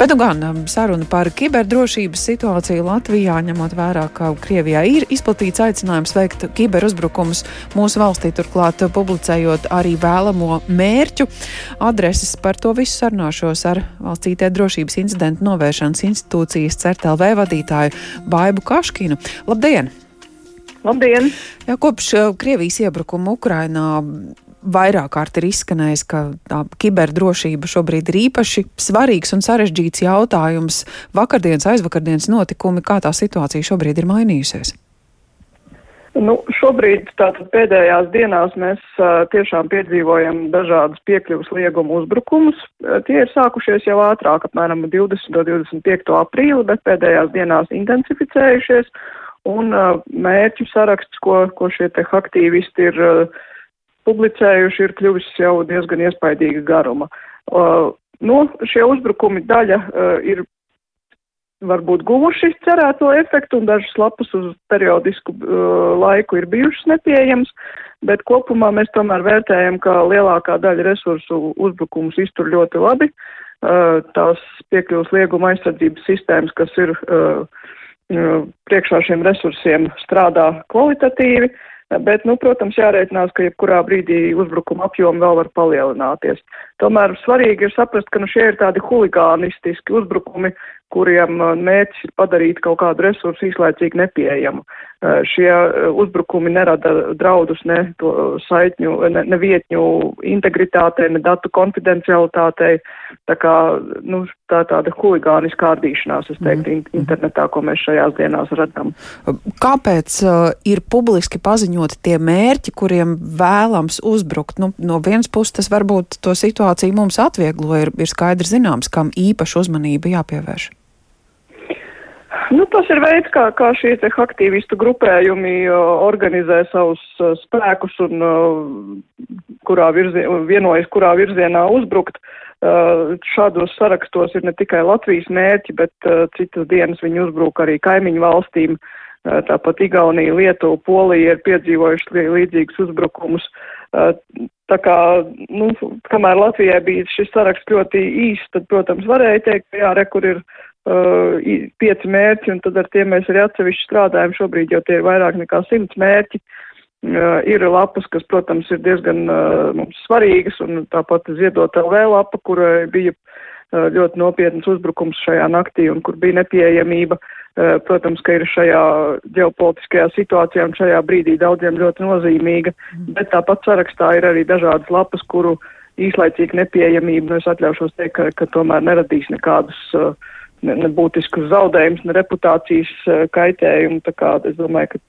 Bet nu gan um, saruna par kiberdrošības situāciju Latvijā, ņemot vērā, ka Krievijā ir izplatīts aicinājums veikt kiberuzbrukumus mūsu valstī, turklāt publicējot arī vēlamo mērķu adreses. Par to visu sarunāšos ar valsts IT drošības incidentu novēršanas institūcijas CERTLV vadītāju Baibu Kaškinu. Labdien! Labdien! Jā, kopš uh, Krievijas iebrukuma Ukrainā vairāk kārt ir izskanējis, ka tā kiberdrošība šobrīd ir īpaši svarīgs un sarežģīts jautājums. Vakardienas, aizvakardienas notikumi, kā tā situācija šobrīd ir mainījusies? Nu, šobrīd, tātad pēdējās dienās, mēs uh, tiešām piedzīvojam dažādus piekļuvas liegumu uzbrukumus. Uh, tie ir sākušies jau ātrāk, apmēram 20. un 25. aprīli, bet pēdējās dienās intensificējušies. Un uh, mērķu saraksts, ko, ko šie te aktīvisti ir uh, publicējuši, ir kļuvis jau diezgan iespaidīga garuma. Uh, nu, šie uzbrukumi daļa uh, ir varbūt guvuši cerēto efektu, un dažas lapas uz periodisku uh, laiku ir bijušas nepieejams, bet kopumā mēs tomēr vērtējam, ka lielākā daļa resursu uzbrukumus iztur ļoti labi. Uh, tās piekļuvas lieguma aizsardzības sistēmas, kas ir uh, priekšā šiem resursiem, strādā kvalitatīvi. Uh, Bet, nu, protams, jārēķinās, ka jebkurā brīdī uzbrukuma apjomi vēl var palielināties. Tomēr svarīgi ir saprast, ka nu, šie ir tādi huligānistiski uzbrukumi, kuriem uh, mērķis ir padarīt kaut kādu resursu īslaicīgi nepieejamu. Uh, šie uh, uzbrukumi nerada draudus ne to saitņu, ne, ne vietņu integritātei, ne datu konfidencialitātei. Tā kā, nu, tā tāda huligāniska kārdīšanās, es teiktu, mm. internetā, ko mēs šajās dienās redzam. Kāpēc uh, ir publiski paziņoti tie mērķi, kuriem vēlams uzbrukt? Nu, no vienas puses tas varbūt to situāciju mums atvieglo, ir, ir skaidrs zināms, kam īpaši uzmanība jāpievērš. Nu, tas ir veids, kā, kā šie aktīvistu grupējumi organizē savus spēkus un kurā virzien, vienojas, kurā virzienā uzbrukt. Šādos sarakstos ir ne tikai Latvijas mērķi, bet citas dienas viņi uzbruk arī kaimiņu valstīm. Tāpat Igaunija, Lietuva, Polija ir piedzīvojuši līdzīgus uzbrukumus. Tā kā, nu, kamēr Latvijai bija šis saraksts ļoti īsts, tad, protams, varēja teikt, ka jā, re, kur ir pieci mērķi, un tad ar tiem mēs arī atsevišķi strādājam. Šobrīd jau tie ir vairāk nekā simts mērķi. Uh, ir lapas, kas, protams, ir diezgan uh, mums svarīgas, un tāpat ziedot LV lapa, kurai bija uh, ļoti nopietnas uzbrukums šajā naktī un kur bija nepieejamība. Uh, protams, ka ir šajā ģeopolitiskajā situācijā un šajā brīdī daudziem ļoti nozīmīga, bet tāpat sarakstā ir arī dažādas lapas, kuru īslaicīga nepieejamība, nu es atļaušos teikt, ka, ka tomēr neradīs nekādus uh, ne, ne būtiskus zaudējumus, ne reputācijas eh, kaitējumu. Tā kā es domāju, ka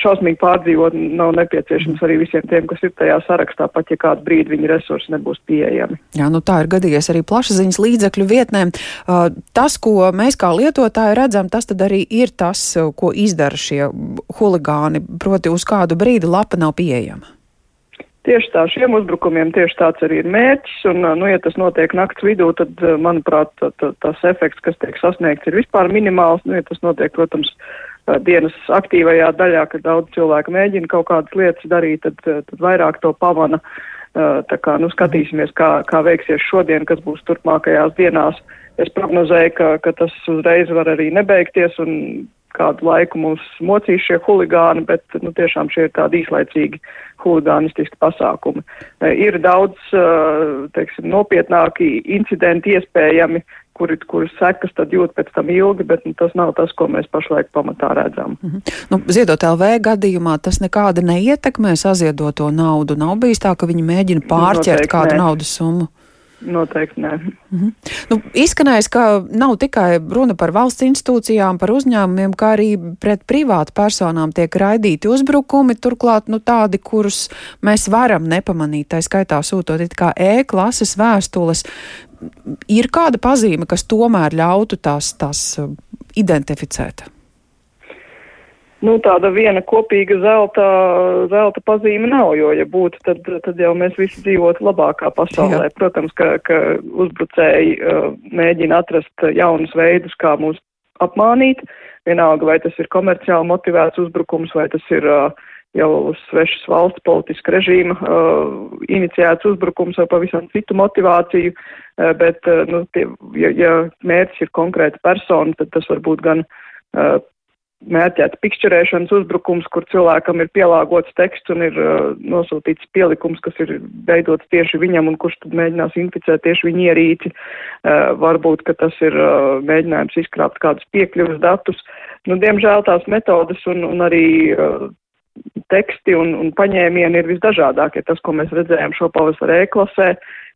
šausmīgi pārdzīvot nav nepieciešams arī visiem tiem, kas ir tajā sarakstā, pat ja kādu brīdi viņa resursi nebūs pieejami. Jā, nu tā ir gadījies arī plašsaziņas līdzekļu vietnēm. Uh, tas, ko mēs kā lietotāji redzam, tas tad arī ir tas, ko izdara šie huligāni, proti uz kādu brīdi lapa nav pieejama. Tieši tā, šiem uzbrukumiem tieši tāds arī ir mērķis, un, nu, ja tas notiek nakts vidū, tad, manuprāt, tā, tā, tas efekts, kas tiek sasniegts, ir vispār minimāls, nu, ja tas notiek, protams, dienas aktīvajā daļā, kad daudz cilvēku mēģina kaut kādas lietas darīt, tad, tad vairāk to pavana. Tā kā, nu, skatīsimies, kā, kā veiksies šodien, kas būs turpmākajās dienās. Es prognozēju, ka, ka tas uzreiz var arī nebeigties, un kādu laiku mūs mocīs šie huligāni, bet nu, tiešām šie ir tādi īslaicīgi huligānistiski pasākumi. E, ir daudz, e, teiksim, nopietnāki incidenti iespējami, kuri, kuras sekas tad jūt pēc tam ilgi, bet nu, tas nav tas, ko mēs pašlaik pamatā redzam. Mm -hmm. nu, ziedot LV gadījumā tas nekāda neietekmē saziedoto naudu. Nav bijis tā, ka viņi mēģina pārķert Noteikti, kādu ne. naudas summu. Noteikti nē. Mm -hmm. nu, izskanējis, ka nav tikai runa par valsts institūcijām, par uzņēmumiem, kā arī pret privātu personām tiek raidīti uzbrukumi, turklāt nu, tādi, kurus mēs varam nepamanīt, tā skaitā sūtot it kā E-klases vēstules. Ir kāda pazīme, kas tomēr ļautu tās, tās uh, identificēt? Nu, tāda viena kopīga zelta, zelta pazīme nav, jo, ja būtu, tad, tad jau mēs visi dzīvotu labākā pasaulē. Jā. Protams, ka, ka uzbrucēji uh, mēģina atrast jaunus veidus, kā mūs apmānīt. Vienalga, vai tas ir komerciāli motivēts uzbrukums, vai tas ir uh, jau uz svešas valsts politiska režīma uh, inicijēts uzbrukums ar pavisam citu motivāciju, uh, bet, uh, nu, tie, ja, ja mērķis ir konkrēta persona, tad tas var būt gan uh, mērķēts pikšķerēšanas uzbrukums, kur cilvēkam ir pielāgots teksts un ir uh, nosūtīts pielikums, kas ir veidots tieši viņam un kurš tad mēģinās inficēt tieši viņa ierīci. Uh, varbūt, ka tas ir uh, mēģinājums izkrāpt kādus piekļuvas datus. Nu, diemžēl tās metodas un, un arī uh, teksti un, un paņēmieni ir visdažādākie. Tas, ko mēs redzējām šo pavasaru e-klasē,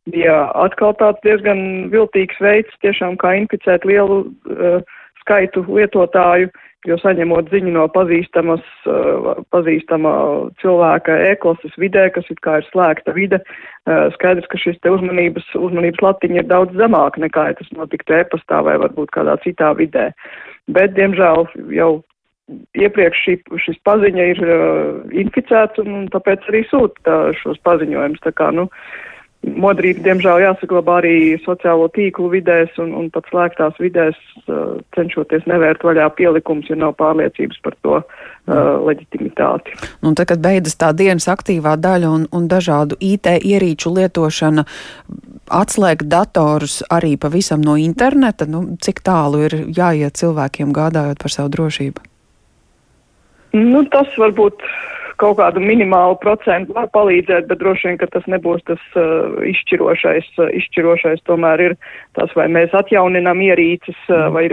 bija atkal tāds diezgan viltīgs veids tiešām kā inficēt lielu uh, skaitu lietotāju. Uh, jo saņemot ziņu no pazīstamas, eh, pazīstama cilvēka e-klases vidē, kas it kā ir slēgta vide, eh, skaidrs, ka šis te uzmanības, uzmanības latiņa ir daudz zemāka nekā, ja tas notiktu e-pastā vai varbūt kādā citā vidē. Bet, diemžēl, jau iepriekš šī, šis paziņa ir uh, inficēts un, un tāpēc arī sūta šos paziņojumus. Tā kā, nu, uh, Modrība, diemžēl, jāsaglabā arī sociālo tīklu vidēs un, un pat slēgtās vidēs, uh, cenšoties nevērt vaļā pielikums, ja nav pārliecības par to uh, leģitimitāti. Un tad, kad beidzas tā dienas aktīvā daļa un, un dažādu IT ierīču lietošana, atslēgt datorus arī pavisam no interneta, nu, cik tālu ir jāiet cilvēkiem gādājot par savu drošību? Nu, tas varbūt kaut kādu minimālu procentu var palīdzēt, bet droši vien, ka tas nebūs tas uh, izšķirošais. Uh, izšķirošais tomēr ir tas, vai mēs atjauninām ierīces, uh, vai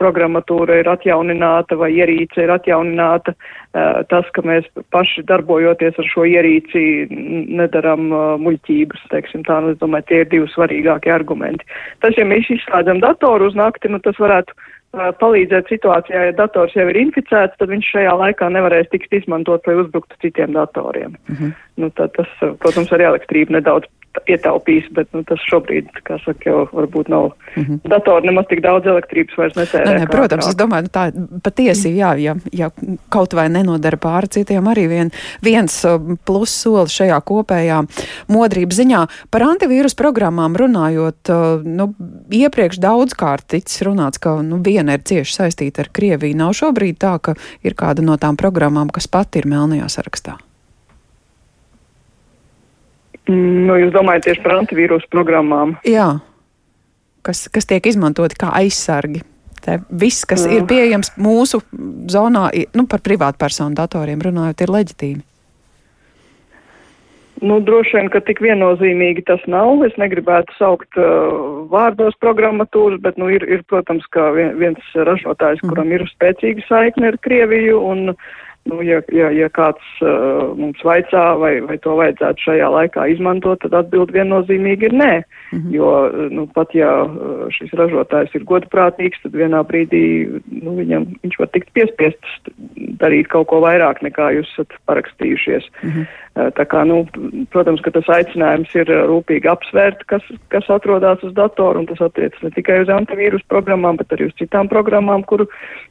programmatūra ir atjaunināta, vai ierīce ir atjaunināta. Uh, tas, ka mēs paši darbojoties ar šo ierīci nedaram uh, muļķības, teiksim tā, nu, es domāju, tie ir divi svarīgākie argumenti. Tas, ja mēs izslēdzam datoru uz nakti, nu tas varētu palīdzēt situācijā, ja dators jau ir inficēts, tad viņš šajā laikā nevarēs tikt izmantot, lai uzbruktu citiem datoriem. -hmm. Nu, tad tas, protams, ar elektrību nedaudz ietaupīs, bet nu, tas šobrīd, kā saka, jau varbūt nav mm -hmm. datori nemaz tik daudz elektrības vairs netērē. Nē, nē, protams, kā. es domāju, nu, tā patiesi, jā, ja, ja kaut vai nenodara pāri citiem, arī vien, viens plus solis šajā kopējā modrības ziņā. Par antivīrus programmām runājot, nu, iepriekš daudzkārt ticis runāts, ka nu, viena ir cieši saistīta ar Krieviju. Nav šobrīd tā, ka ir kāda no tām programmām, kas pat ir melnajā sarakstā. Nu, jūs domājat tieši par antivīrusu programmām? Jā, kas, kas tiek izmantoti kā aizsargi. Te viss, kas Jā. ir pieejams mūsu zonā, nu, par privātpersonu datoriem runājot, ir leģitīmi. Nu, droši vien, ka tik viennozīmīgi tas nav. Es negribētu saukt uh, vārdos programmatūras, bet, nu, ir, ir protams, ka viens ražotājs, mm. kuram ir spēcīga saikne ar Krieviju, un uh, Nu, ja, ja, ja kāds uh, mums vaicā, vai, vai to vajadzētu šajā laikā izmantot, tad atbild viennozīmīgi ir nē. Mm -hmm. Jo, nu, pat ja uh, šis ražotājs ir godprātīgs, tad vienā brīdī nu, viņam, viņš var tikt piespiests darīt kaut ko vairāk nekā jūs esat parakstījušies. Mm -hmm. Tā kā, nu, protams, ka tas aicinājums ir rūpīgi apsvērt, kas, kas atrodas uz datoru, un tas attiecas ne tikai uz antivīrus programmām, bet arī uz citām programmām, kuru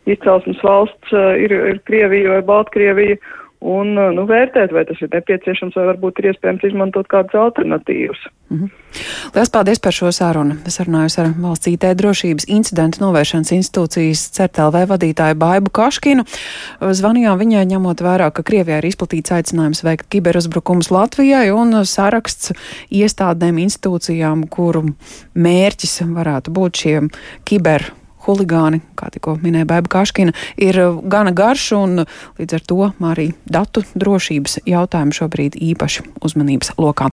izcelsmes valsts ir, ir Krievija vai Baltkrievija. Un nu, vērtēt, vai tas ir nepieciešams, vai varbūt ir iespējams izmantot kādas alternatīvas. Mm -hmm. Lielas paldies par šo sarunu. Es runāju ar valsts IT drošības incidentu novēršanas institūcijas CERTLV vadītāju Baibu Kaškinu. Zvanījām viņai ņemot vērā, ka Krievijā ir izplatīts aicinājums veikt kiberuzbrukumus Latvijai un saraksts iestādēm institūcijām, kuru mērķis varētu būt šiem kiber huligāni, kā tikko minēja Bēba Kaškina, ir uh, gana garš un līdz ar to arī datu drošības jautājumu šobrīd īpaši uzmanības lokā.